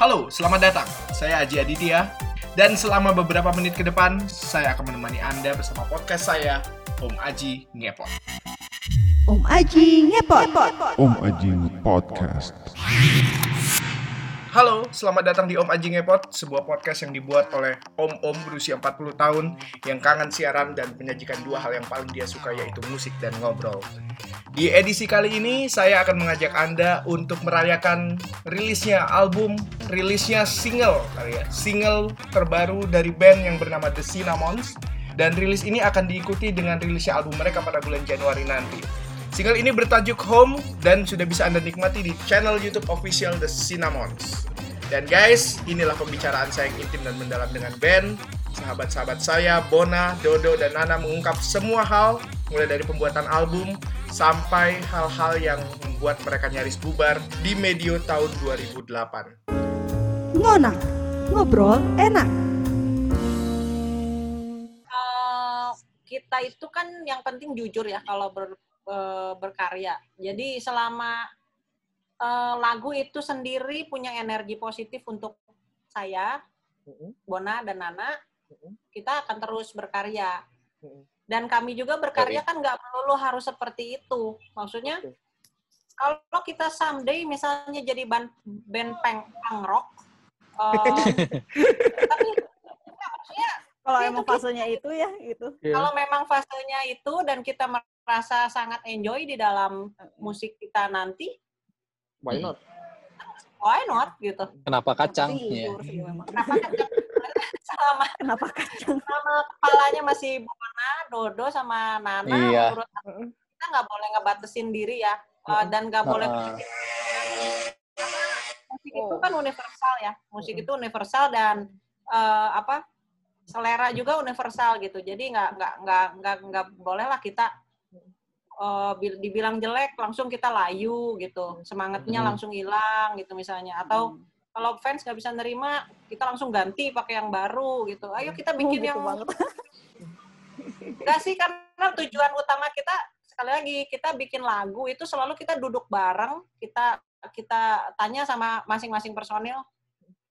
Halo, selamat datang. Saya Aji Aditya. Dan selama beberapa menit ke depan, saya akan menemani Anda bersama podcast saya, Om Aji Ngepot. Om Aji ngepot. Om Aji Podcast. Halo, selamat datang di Om Aji Ngepot, sebuah podcast yang dibuat oleh om-om berusia 40 tahun yang kangen siaran dan menyajikan dua hal yang paling dia suka yaitu musik dan ngobrol. Di edisi kali ini, saya akan mengajak Anda untuk merayakan rilisnya album, rilisnya single kali ya, single terbaru dari band yang bernama The Cinnamons. Dan rilis ini akan diikuti dengan rilisnya album mereka pada bulan Januari nanti. Single ini bertajuk Home dan sudah bisa Anda nikmati di channel YouTube official The Cinnamons. Dan guys, inilah pembicaraan saya yang intim dan mendalam dengan band. Sahabat-sahabat saya, Bona, Dodo, dan Nana mengungkap semua hal, mulai dari pembuatan album sampai hal-hal yang membuat mereka nyaris bubar di medio tahun 2008. Ngonang. Ngobrol enak. Eh, kita itu kan yang penting jujur ya kalau ber, eh, berkarya. Jadi selama eh, lagu itu sendiri punya energi positif untuk saya, Bona dan Nana, kita akan terus berkarya. Dan kami juga berkarya kan nggak melulu harus seperti itu. Maksudnya kalau kita someday misalnya jadi band, band punk, punk rock, eh, tapi Kalau Itu emang fasenya itu ya gitu. kalau memang fasenya itu dan kita merasa sangat enjoy di dalam musik kita nanti, Why not? why not gitu. Kenapa kacang? Iya. memang. Kenapa kan selama Kenapa kacang? selama kepalanya masih Bona, Dodo sama Nana, Iya. menurut aku, kita nggak boleh ngebatasin diri ya, Uh, dan nggak boleh Ah. musik itu kan universal ya, musik itu universal dan uh, apa selera juga universal gitu. Jadi nggak nggak nggak nggak nggak boleh lah kita uh, bil- dibilang jelek langsung kita layu gitu, semangatnya Hmm. langsung hilang gitu misalnya. Atau kalau fans nggak bisa nerima, kita langsung ganti pakai yang baru gitu. Ayo kita bikin gitu yang banget. Enggak sih, karena tujuan utama kita sekali lagi kita bikin lagu itu selalu kita duduk bareng, kita kita tanya sama masing-masing personil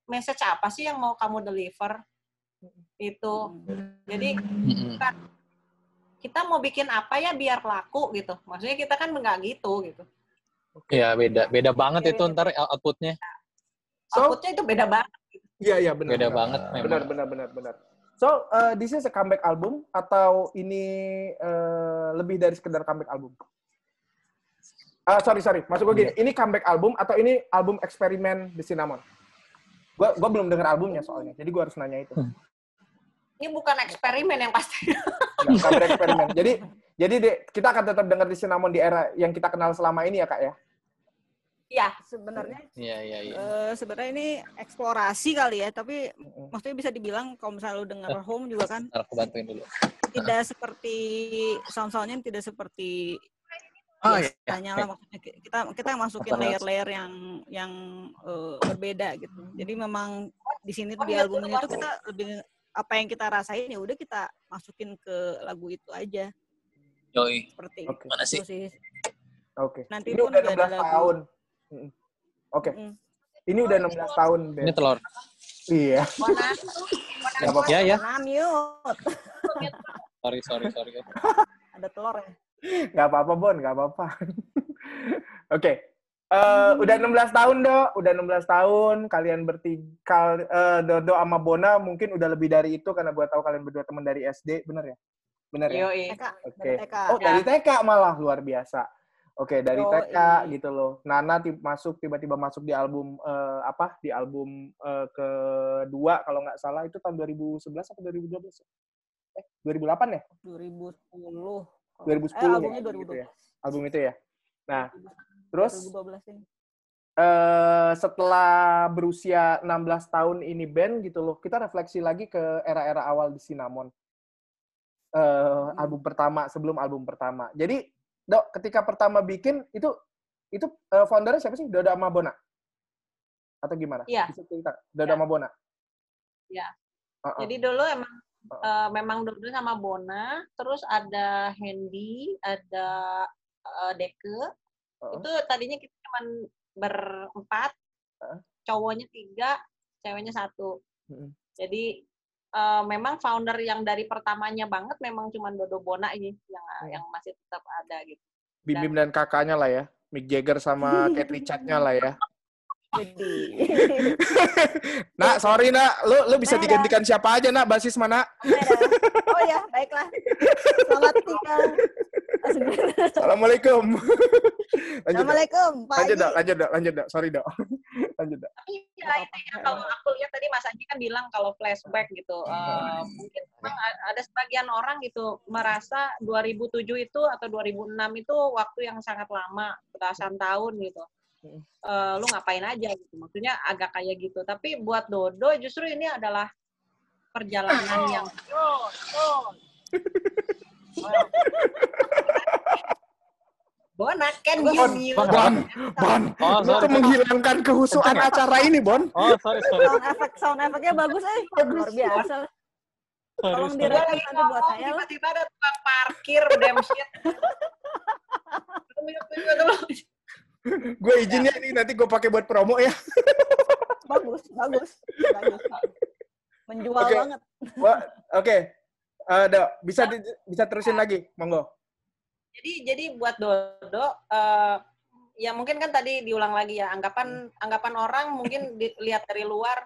message apa sih yang mau kamu deliver itu. Jadi Mm-mm. kita mau bikin apa ya biar laku gitu. Maksudnya kita kan nggak gitu gitu. Iya beda beda banget Iya, itu beda. ntar outputnya So, Outputnya itu beda banget. iya iya benar. beda benar. banget memang. Benar benar benar benar. So, uh, this is a comeback album atau ini uh, lebih dari sekedar comeback album? Ah, sorry sorry, maksud gue gini, ini comeback album atau ini album eksperimen The Cinnamon? Gue gua belum dengar albumnya soalnya, jadi gue harus nanya itu. Ini bukan eksperimen yang pasti. Nggak, comeback eksperimen. Jadi jadi Dek, kita akan tetap dengar The Cinnamon di era yang kita kenal selama ini ya kak ya? Iya, Sebenarnya Iya iya iya. eh, sebenarnya ini eksplorasi kali ya, tapi Mm-mm. maksudnya bisa dibilang kalau misalnya lu denger home juga kan Ntar aku bantuin dulu. tidak seperti sound-soundnya tidak seperti Oh iya. biasanya lah maksudnya ki- kita kita masukin Apa layer-layer yang yang eh, berbeda gitu. Jadi memang di sini Oh, di iya, album tuh, ini tuh kita lebih apa yang kita rasain ya udah kita masukin ke lagu itu aja Yoi. seperti Oke. Mana sih? sih. Oke. Nanti Ini udah juga 16 ada lagu. tahun. Oke. Mm. Ini udah 16 tahun, Ben. Ini telur. Iya. apa-apa. Ya ya. Nah, mute. Sorry sorry sorry. Ada telur ya. Nggak apa-apa, Bon. Nggak apa-apa. Oke. Eh, udah 16 tahun, Do. Udah 16 tahun. Kalian bertiga, eh, Dodo sama Bona mungkin udah lebih dari itu karena gue tahu kalian berdua teman dari SD. Bener ya? Bener ya? Oke. Dari TK. Oh, dari TK malah. Luar biasa. Oke, dari Yoi. TK gitu loh. Nana ti- masuk tiba-tiba masuk di album eh, apa? Di album eh, kedua kalau nggak salah itu tahun 2011 atau 2012 ya? Eh, 2008 ya? 2010. 2010 Eh, ya, albumnya gitu 2012. ya. Album itu ya. Nah, terus 2012 ini. eh setelah berusia 16 tahun ini band gitu loh, kita refleksi lagi ke era-era awal di Cinnamon. Eh album pertama sebelum album pertama. Jadi, Dok, ketika pertama bikin itu itu eh, foundernya siapa sih? Dodo sama Bona? Atau gimana? Iya. Bisa cerita. Dodo Iya. sama Bona. Iya. Uh-uh. Jadi dulu emang Oh. eh, memang Dodo sama Bona, terus ada Hendy, ada eh, Deke. Oh. Itu tadinya kita cuma berempat. Heeh. cowoknya tiga, ceweknya satu. Mm. Jadi eh, memang founder yang dari pertamanya banget memang cuma Dodo Bona ini yang yang masih tetap ada gitu. Bim Bim dan kakaknya lah ya. Mick Jagger sama Kate Richard-nya lah ya. Jadi Nak, sorry nak, lu lu bisa Dadah. digantikan siapa aja nak, basis mana? Oh ya, baiklah. Selamat tinggal. Assalamualaikum. lanjut. Assalamualaikum, Pak lanjut, dok, lanjut, dok, lanjut, dok. Sorry, dok. lanjut, dok. Tapi ya intinya kalau aku lihat tadi Mas Aji kan bilang kalau flashback gitu, eh, mungkin memang ada sebagian orang gitu merasa 2007 itu atau 2006 itu waktu yang sangat lama, belasan tahun gitu. Eh, lu ngapain aja gitu, maksudnya agak kayak gitu. Tapi buat Dodo justru ini adalah perjalanan yang Oh, oh. Bona, can you Bon? Bon, Bon, Oh, sorry. menghilangkan kehusuan acara ini, Bon. Oh, sorry, sorry. Sound effect, sound effectnya bagus, eh. Luar biasa. sorry, Tolong Lagi nanti buat saya. Tiba-tiba ada tukang parkir, damn shit. Gue izinnya ini nanti gue pakai buat promo ya. Bagus, bagus. Bagus. Menjual Oke. banget. Oke, Eh, Dok, bisa di- bisa terusin lagi, monggo. Jadi jadi buat Dodo, eh, ya mungkin kan tadi diulang lagi ya anggapan anggapan orang mungkin dilihat dari luar,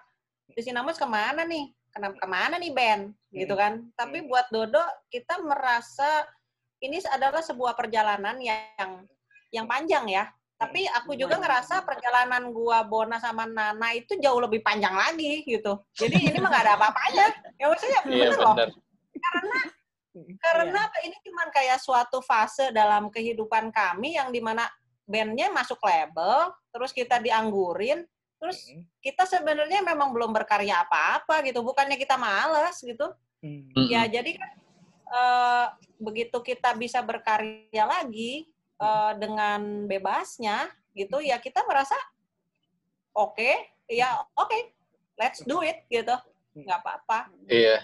di Sinamus ke mana nih? Kenapa ke mana nih Ben? Gitu kan? Tapi buat Dodo kita merasa ini adalah sebuah perjalanan yang yang panjang ya. Tapi aku juga ngerasa perjalanan gua Bona sama Nana itu jauh lebih panjang lagi gitu. Jadi ini mah gak ada apa-apanya. Ya maksudnya Iya, bener loh. Benar. Karena apa? ini cuma kayak suatu fase dalam kehidupan kami yang di mana bandnya masuk label, terus kita dianggurin, terus kita sebenarnya memang belum berkarya apa-apa gitu. Bukannya kita males gitu. Mm-mm. Ya jadi kan eh, begitu kita bisa berkarya lagi eh, dengan bebasnya gitu, ya kita merasa oke, ya oke, let's do it gitu. nggak apa-apa. Iya.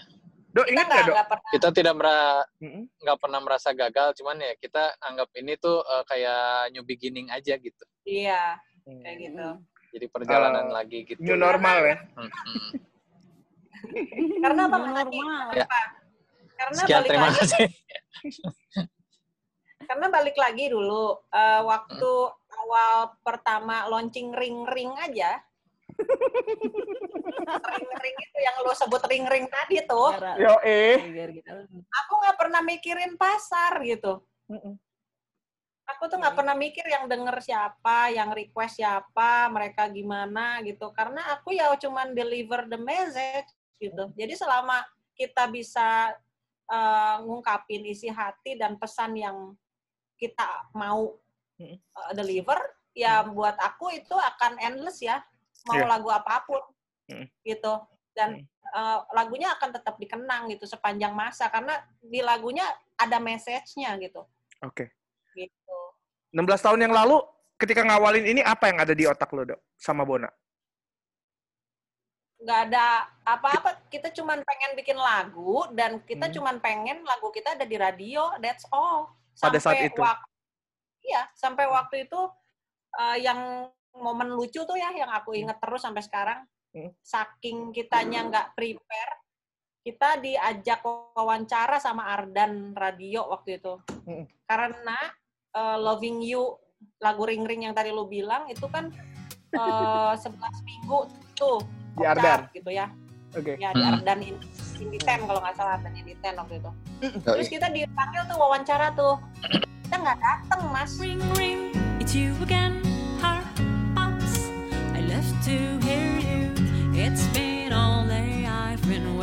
Kita ingat Dok? nggak pernah Kita tidak mera- Mm-mm. nggak pernah merasa gagal, cuman ya kita anggap ini tuh eh, kayak new beginning aja gitu. iya kayak gitu. Jadi perjalanan Eh, lagi gitu. New normal ya. Karena apa normal. Ya. Karena Sekian, balik terima lagi, kasih. karena balik lagi dulu eh, waktu awal pertama launching ring ring aja. Ring ring itu yang lo sebut ring ring tadi tuh, Yo eh. gitu. aku nggak pernah mikirin pasar gitu. Aku tuh nggak pernah mikir yang denger siapa, yang request siapa, mereka gimana gitu. Karena aku ya cuman deliver the message gitu. Jadi selama kita bisa eh, ngungkapin isi hati dan pesan yang kita mau eh, deliver, ya buat aku itu akan endless ya. Mau Iya. lagu apa pun Mm. gitu. Dan eh, lagunya akan tetap dikenang gitu sepanjang masa karena di lagunya ada message-nya gitu. Oke. Gitu. 16 tahun yang lalu ketika ngawalin ini apa yang ada di otak lo, Dok? Sama Bona? nggak ada apa-apa kita cuman pengen bikin lagu dan kita Hmm. cuman pengen lagu kita ada di radio that's all Pada saat itu? wak- iya sampai waktu itu eh, yang momen lucu tuh ya yang aku inget terus sampai sekarang Hmm. saking kitanya nggak prepare kita diajak wawancara sama Ardan radio waktu itu Hmm. karena eh, Loving You lagu ring ring yang tadi lu bilang itu kan eh, 11 minggu tuh Di Ardan? gitu ya Oke. ya di Hmm. Ardan in, Indi Ten kalau nggak salah Ardan Indi Ten waktu itu terus kita dipanggil tuh wawancara tuh kita nggak dateng mas Ring ring, it's you again. Heart to hear you. It's been all day. I've been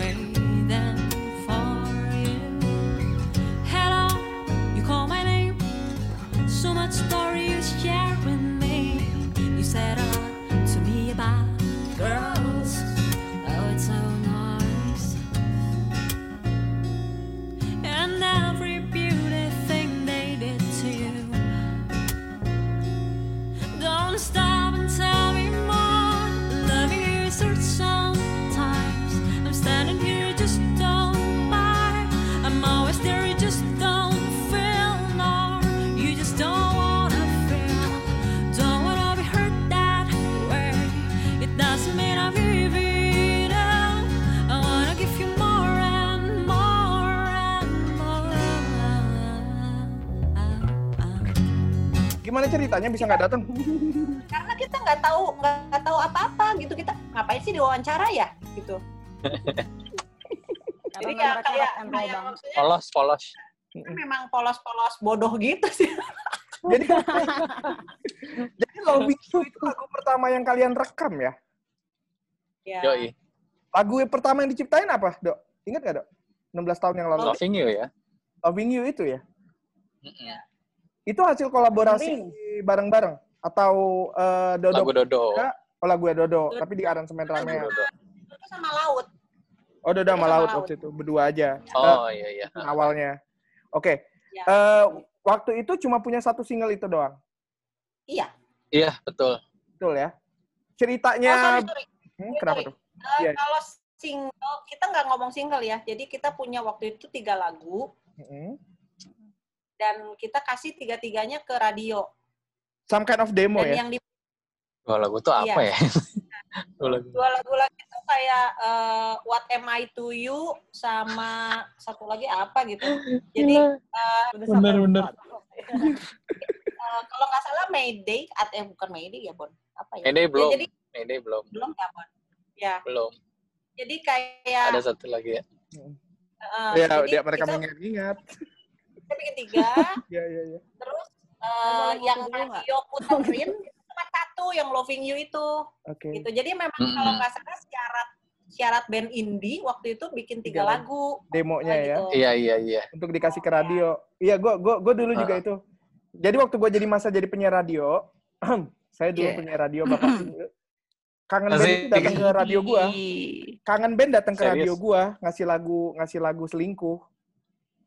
ceritanya bisa nggak datang? karena kita nggak tahu nggak tahu apa-apa gitu kita ngapain sih diwawancara ya gitu jadi ya kayak, kayak maksudnya Polos, polos. memang polos-polos bodoh gitu sih Jadi jadi Loving You itu lagu pertama yang kalian rekam ya? ya Yoi. Lagu yang pertama yang diciptain apa, Dok? Ingat nggak, Dok? 16 tahun yang lalu. Loving you ya. Loving You itu ya? Mm-mm. Itu hasil kolaborasi bareng-bareng atau eh, Dodo Lagu Dodo. Ya. oh lagu Dodo, tapi di aransemen Lagu Ramea. Dodo. itu sama laut Oh Dodo sama Sama Laut Laut. waktu itu berdua aja. Oh iya iya. Eh, awalnya. Oke. Ya. Eh, waktu itu cuma punya satu single itu doang. iya Iya betul. Betul ya? oh Ceritanya sorry sorry Hmm, kenapa sorry. tuh? Eh, Iya. kalau single kita nggak ngomong single ya jadi kita punya waktu itu tiga lagu Mm-mm. Dan kita kasih tiga-tiganya ke radio Some kind of demo dan ya. yang di Dua lagu tuh apa Iya. ya? Dua lagu. dua lagu lagi itu kayak eh, What Am I to You sama satu lagi apa gitu. Jadi eh, sampai bener. empat. eh, kalau nggak salah Mayday atau eh, bukan Mayday ya Bon apa ya? Mayday Ya, belum. jadi Mayday belum. belum ya Bon. Ya Belum. jadi kayak Ada satu lagi ya. eh, ya, jadi dia mereka mengingat-ingat. Kita bikin tiga Ya, ya, ya. terus lagu yang radio puterin itu cuma satu yang Loving You itu Oke. gitu. Jadi memang Mm-mm. kalau nggak salah syarat syarat band indie waktu itu bikin tiga Tiga lagu. Demonya ya. gitu. Iya iya iya. Untuk dikasih ke radio. Iya, gua gua gua dulu juga Ah. itu. Jadi waktu gua jadi masa jadi penyiar radio, saya dulu Oke. penyiar radio Bapak Kangen band itu datang ke radio gua. Kangen band datang ke Serius? radio gua ngasih lagu ngasih lagu selingkuh.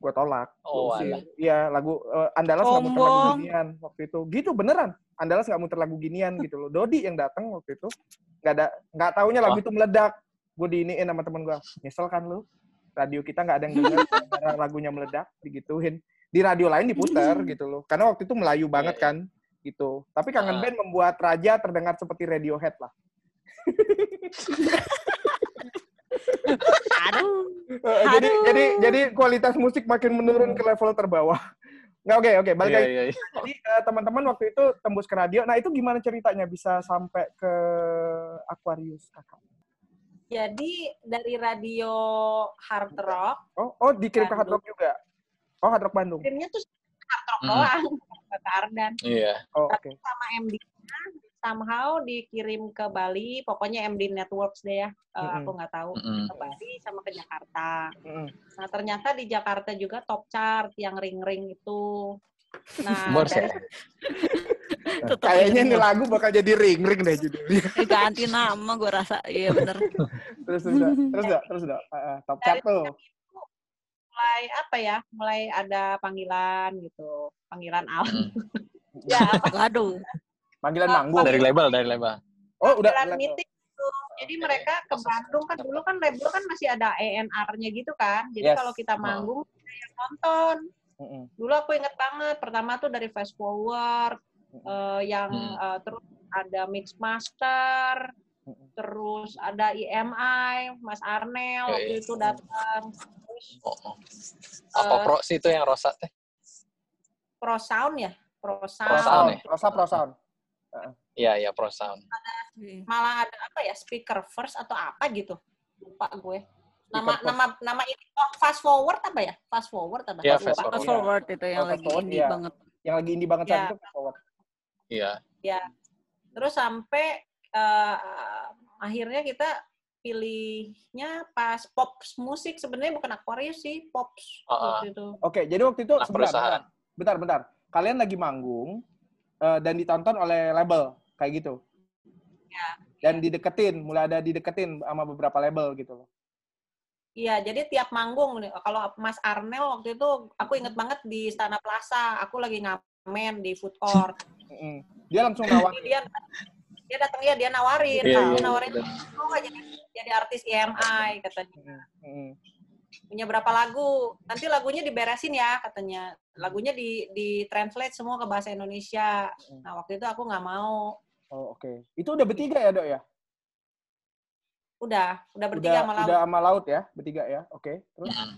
Gua tolak. Oh. Iya, lagu eh, Andalas nggak muter lagu ginian waktu itu. Gitu beneran. Andalas nggak muter lagu ginian gitu loh. Dodi yang datang waktu itu nggak ada nggak taunya lagu itu meledak. Gue diiniin sama temen gua. Nyesel kan lu? Radio kita nggak ada yang denger karena lagunya meledak digituin. Di radio lain diputer gitu loh. Karena waktu itu Melayu banget Iya, kan gitu. Tapi Kangen Ah. Band membuat Raja terdengar seperti Radiohead lah. Aduh. Eh, jadi Aduh. jadi jadi kualitas musik makin menurun ke level terbawah. Nggak oke oke balik Iya lagi. iya. iya. Jadi eh, teman-teman waktu itu tembus ke radio. Nah itu gimana ceritanya bisa sampai ke Aquarius kakak? Jadi dari radio hard rock, Oh oh dikirim ke Hard Rock juga. Oh Hard Rock Bandung. kirimnya tuh hard rock Hmm. doang ke Ardan. Iya. Oh oke. Sama MD-nya somehow dikirim ke Bali, pokoknya MD Networks deh ya. Eh, Mm-mm. Aku nggak tahu Mm-mm. ke Bali sama ke Jakarta. Mm-mm. Nah ternyata di Jakarta juga top chart yang ring-ring itu. Nah dari ya? Kayaknya ini lagu bakal jadi ring ring deh judulnya. Ganti nama gue rasa. Iya bener. terus terus dah, terus dah, terus dah. Ah, ah, top chart tuh. mulai apa ya? Mulai ada panggilan gitu, panggilan al. Mm. ya apa Waduh. Panggilan Oh, manggung. Dari label dari label. Oh udah. panggilan udah. meeting gitu. Jadi mereka ke Bandung kan dulu kan label kan masih ada ENR-nya gitu kan. Jadi Yes. kalau kita manggung ada yang nonton. Dulu aku inget banget pertama tuh dari Fast Forward eh, yang Hmm. eh, terus ada Mix Master, terus ada IMI, Mas Arnel Oke. waktu itu datang. Terus Oh, oh. Apa Eh, pro sih itu yang rosa teh? Pro Sound ya, Pro Pro Sound. Sound ya? Prosa pro sound. Iya iya pro sound. Malah ada apa ya, speaker first atau apa gitu. Lupa gue. Nama Speaker nama nama ini oh fast forward apa ya? Fast forward apa? Iya, Lupa. fast Fast Iya. forward itu yang Oh, fast lagi forward, indie iya. banget. Yang lagi indie banget Ya. saat itu fast forward. Iya. Terus sampai eh, akhirnya kita pilihnya pas pop musik sebenarnya bukan Aquarius sih, pop Ah, waktu itu. Oke, jadi waktu itu sebentar, perusahaan. bentar, bentar. Kalian lagi manggung eh, dan ditonton oleh label kayak gitu. Ya. Dan dideketin, mulai ada dideketin sama beberapa label gitu loh. Iya, jadi tiap manggung nih, kalau Mas Arnel waktu itu aku inget banget di Istana Plaza, aku lagi ngamen di food court. Dia langsung nawarin. Dia dia datang ya dia nawarin, Iya, dia iya, nawarin iya. "Mau nggak jadi jadi artis EMI katanya. Mm-mm. Punya berapa lagu? Nanti lagunya diberesin ya katanya. Lagunya di di translate semua ke bahasa Indonesia. Nah, waktu itu aku nggak mau. Oh, oke. Itu udah bertiga ya, Dok ya? Udah, udah bertiga udah, malah. udah sama laut ya, bertiga ya. Oke. Terus Mm.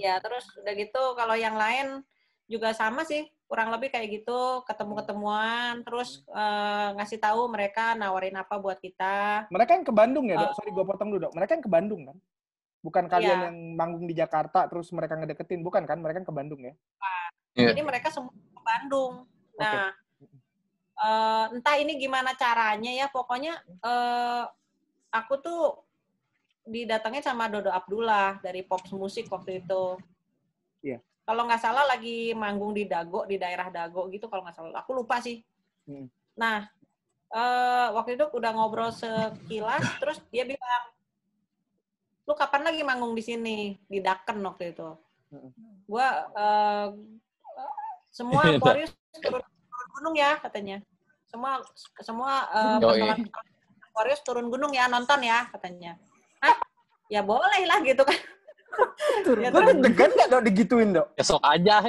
Iya, terus udah gitu kalau yang lain juga sama sih. kurang lebih kayak gitu ketemu-ketemuan terus eh, ngasih tahu mereka nawarin apa buat kita Mereka yang ke Bandung ya, Dok? Oh. Sorry, gue potong dulu, Dok. Mereka yang ke Bandung, kan? Bukan kalian Iya. yang manggung di Jakarta, terus mereka ngedeketin. Bukan, kan? Mereka ke Bandung, ya? Iya. jadi mereka semua ke Bandung nah eh, entah ini gimana caranya ya pokoknya eh, aku tuh didatengin sama Dodo Abdullah dari Pops Musik waktu itu Iya. kalau nggak salah lagi manggung di Dago di daerah Dago gitu kalau nggak salah aku lupa sih Hmm. nah eh, waktu itu udah ngobrol sekilas terus dia bilang lu kapan lagi manggung di sini di Daken waktu itu gua eh, semua Aquarius turun, turun gunung ya katanya semua semua personal Aquarius turun gunung ya nonton ya katanya Hah? ya boleh lah gitu kan Ya, Gue deg-degan nggak, Dok, digituin, Dok? Ya sok aja.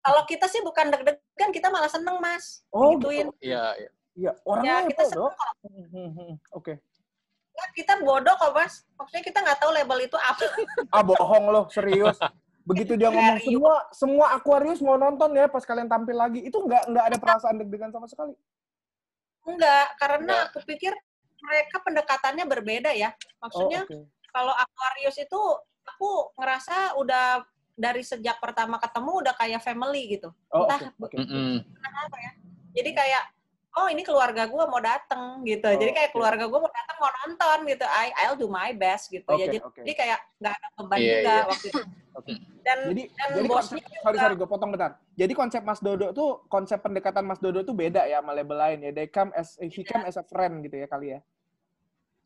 kalau kita sih bukan deg-degan kita malah seneng mas Oh, gituin Iya, iya. Iya, ya orangnya kita itu, seneng. Hmm, hmm, hmm. Oke. Nggak, kita bodoh kok mas maksudnya kita nggak tahu label itu apa Ah, bohong loh, serius. Begitu dia ngomong semua semua Aquarius mau nonton ya pas kalian tampil lagi. Itu nggak nggak ada perasaan deg-degan sama sekali. enggak karena Enggak. aku pikir mereka pendekatannya berbeda ya maksudnya Oh, oke. kalau Aquarius itu aku ngerasa udah dari sejak pertama ketemu udah kayak family gitu. Oh, Entah oke. Mm-mm. apa ya. Jadi kayak oh ini keluarga gua mau datang gitu. Oh, jadi kayak oke. keluarga gua mau datang mau nonton gitu. I I'll do my best gitu ya. Oke, Jadi, oke. jadi kayak nggak ada beban Iya, juga iya. waktu itu. Oke. Dan Jadi dan jadi bosnya konsep, juga sorry sorry gue potong bentar. Jadi konsep Mas Dodo tuh konsep pendekatan Mas Dodo tuh beda ya sama label lain ya. They come as he come as a friend gitu ya kali ya.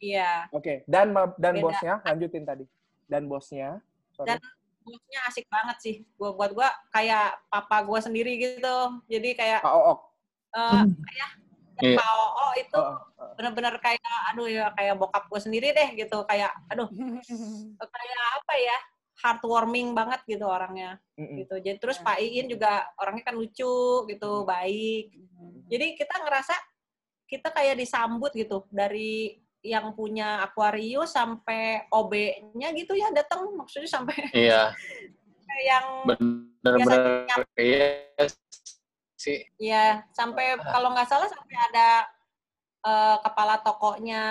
iya. Oke. Dan ma- dan Beda. bosnya lanjutin tadi. Dan bosnya. Sorry. Dan bosnya asik banget sih. Gua buat gua kayak papa gua sendiri gitu. Jadi kayak Pak Ook. Eh ayah dan Iya. Pak Oo itu Oh, oh, bener-bener kayak aduh ya kayak bokap gue sendiri deh gitu kayak aduh kayak apa ya heartwarming banget gitu orangnya. Gitu. Jadi terus Pak Iin juga orangnya kan lucu gitu baik. Jadi kita ngerasa kita kayak disambut gitu dari yang punya Aquarius sampai OB-nya gitu ya datang maksudnya sampai Iya, yang bener-bener iya sih. ya sampai kalau nggak salah sampai ada eh, kepala tokonya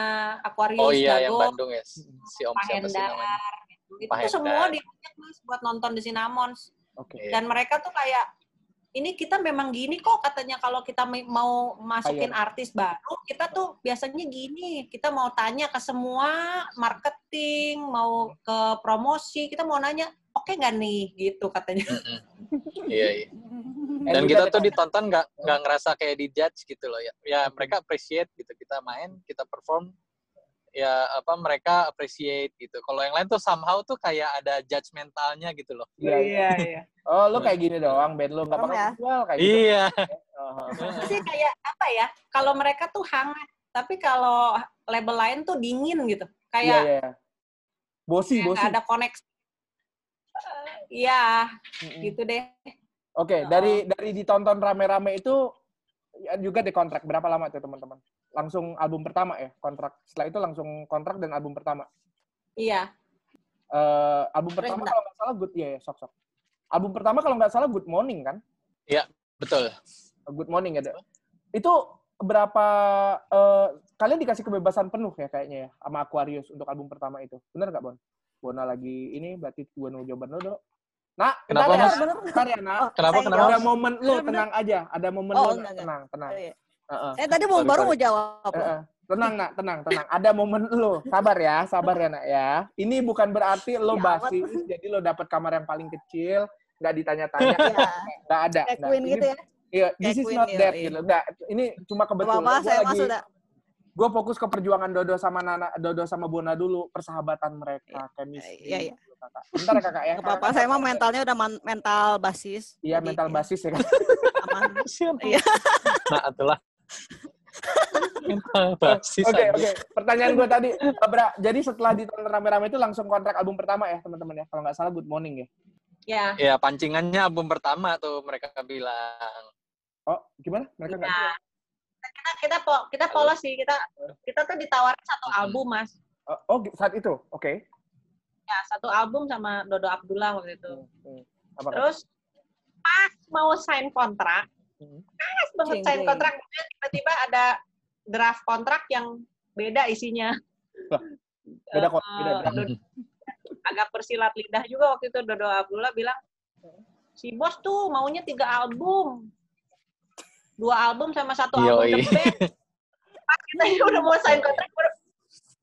Aquarius Oh iya, yang Dago Bandung ya. Si Om Pak siapa sih namanya? gitu. itu semua diajak mas buat nonton di Sinamons Oke. Iya. dan mereka tuh kayak ini kita memang gini kok katanya kalau kita mau masukin artis baru kita tuh biasanya gini kita mau tanya ke semua marketing mau ke promosi kita mau nanya oke nggak nih gitu katanya Mm-mm. Iya, iya. Dan kita tuh kan- ditonton nggak nggak ngerasa kayak dijudge gitu loh ya. Ya mereka appreciate gitu kita main, kita perform ya apa mereka appreciate gitu. Kalau yang lain tuh somehow tuh kayak ada judgmentalnya gitu loh. Iya, iya. iya Oh, lu kayak gini doang, band lu nggak bakal ya. jual kayak gitu. Iya. Oh, oh, oh. sih kayak apa ya kalau mereka tuh hangat tapi kalau label lain tuh dingin gitu Iya, kayak iya. Bosi, kayak bosi. nggak ada koneksi Iya, gitu deh. Oke, Oh. dari dari ditonton rame-rame itu ya juga dikontrak berapa lama tuh teman-teman? Langsung album pertama ya kontrak. Setelah itu langsung kontrak dan album pertama. Iya, Eh, album Terus pertama bentar. kalau nggak salah good, iya ya sok sok. Album pertama kalau nggak salah Good Morning kan? Betul. Good Morning ada. Itu berapa eh, kalian dikasih kebebasan penuh ya kayaknya ya sama Aquarius untuk album pertama itu. Bener nggak Bon? Bona lagi ini berarti gua nunggu jawaban lo dong. Nah, Kenapa, bentar ya, Mas? bentar ya, Nak. Oh, Kenapa, kenapa? Ada momen lu Bener-bener. tenang aja, ada momen Oh, lu enggak, tenang, tenang. Oh, iya. Heeh. Eh tadi mau Sorry, baru sorry. mau jawab. Eh, eh. Tenang nak, tenang, tenang. Ada momen lu. Sabar ya, sabar ya nak ya. Ini bukan berarti lo Ya, basis, jadi lo dapet kamar yang paling kecil, nggak ditanya-tanya. Iya. Nggak ada. Kayak Ini- gitu ya. Iya, this is not iya, that iya. gitu. Nggak, ini cuma kebetulan. Gua saya lagi- sudah. Gue fokus ke perjuangan Dodo sama Nana, Dodo sama Bona dulu, persahabatan mereka, chemistry. Iya, iya. gitu, kakak. Bentar ya kakak ya. Gak apa-apa, saya mah mentalnya udah man- mental basis. Iya, Jadi, mental ya, basis ya kan. aman. Iya. Nah, itulah. Basis Oke, aja. oke. Pertanyaan gue tadi, Bra, jadi setelah ditonton rame-rame itu langsung kontrak album pertama ya, teman-teman ya. Kalau nggak salah Good Morning ya. ya. Ya, pancingannya album pertama tuh mereka bilang. Oh, gimana? Mereka nggak Ya. Kita po- kita polos sih kita kita tuh ditawarin satu album mas. Oh, oh, saat itu, oke. Ya satu album sama Dodo Abdullah waktu itu. Hmm, hmm. Apa? Terus pas mau sign kontrak, Hmm. pas banget sign kontrak, kemudian tiba-tiba ada draft kontrak yang beda isinya. Beda kok, beda, Eh, beda. Dodo- agak bersilat lidah juga waktu itu Dodo Abdullah bilang si bos tuh maunya tiga album dua album sama satu album Yoi. the band pas kita ini udah mau sign kontrak udah,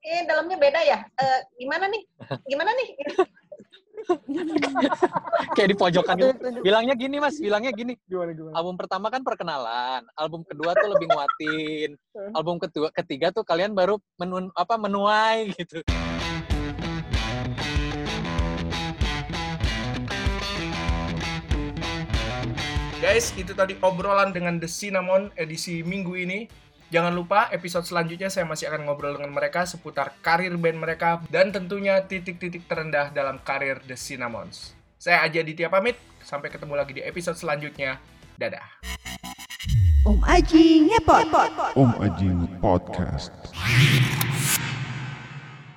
eh dalamnya beda ya Eh, gimana nih gimana nih Kayak di pojokan gitu. Bilangnya gini mas, bilangnya gini. Gimana gimana? Album pertama kan perkenalan, album kedua tuh lebih nguatin, album kedua ketiga tuh kalian baru menun apa menuai gitu. Guys, itu tadi obrolan dengan The Cinnamon edisi minggu ini. Jangan lupa episode selanjutnya saya masih akan ngobrol dengan mereka seputar karir band mereka dan tentunya titik-titik terendah dalam karir The Cinnamons. Saya Aji Aditya pamit, sampai ketemu lagi di episode selanjutnya. Dadah. Om Aji ngepot. Om Ajing Podcast.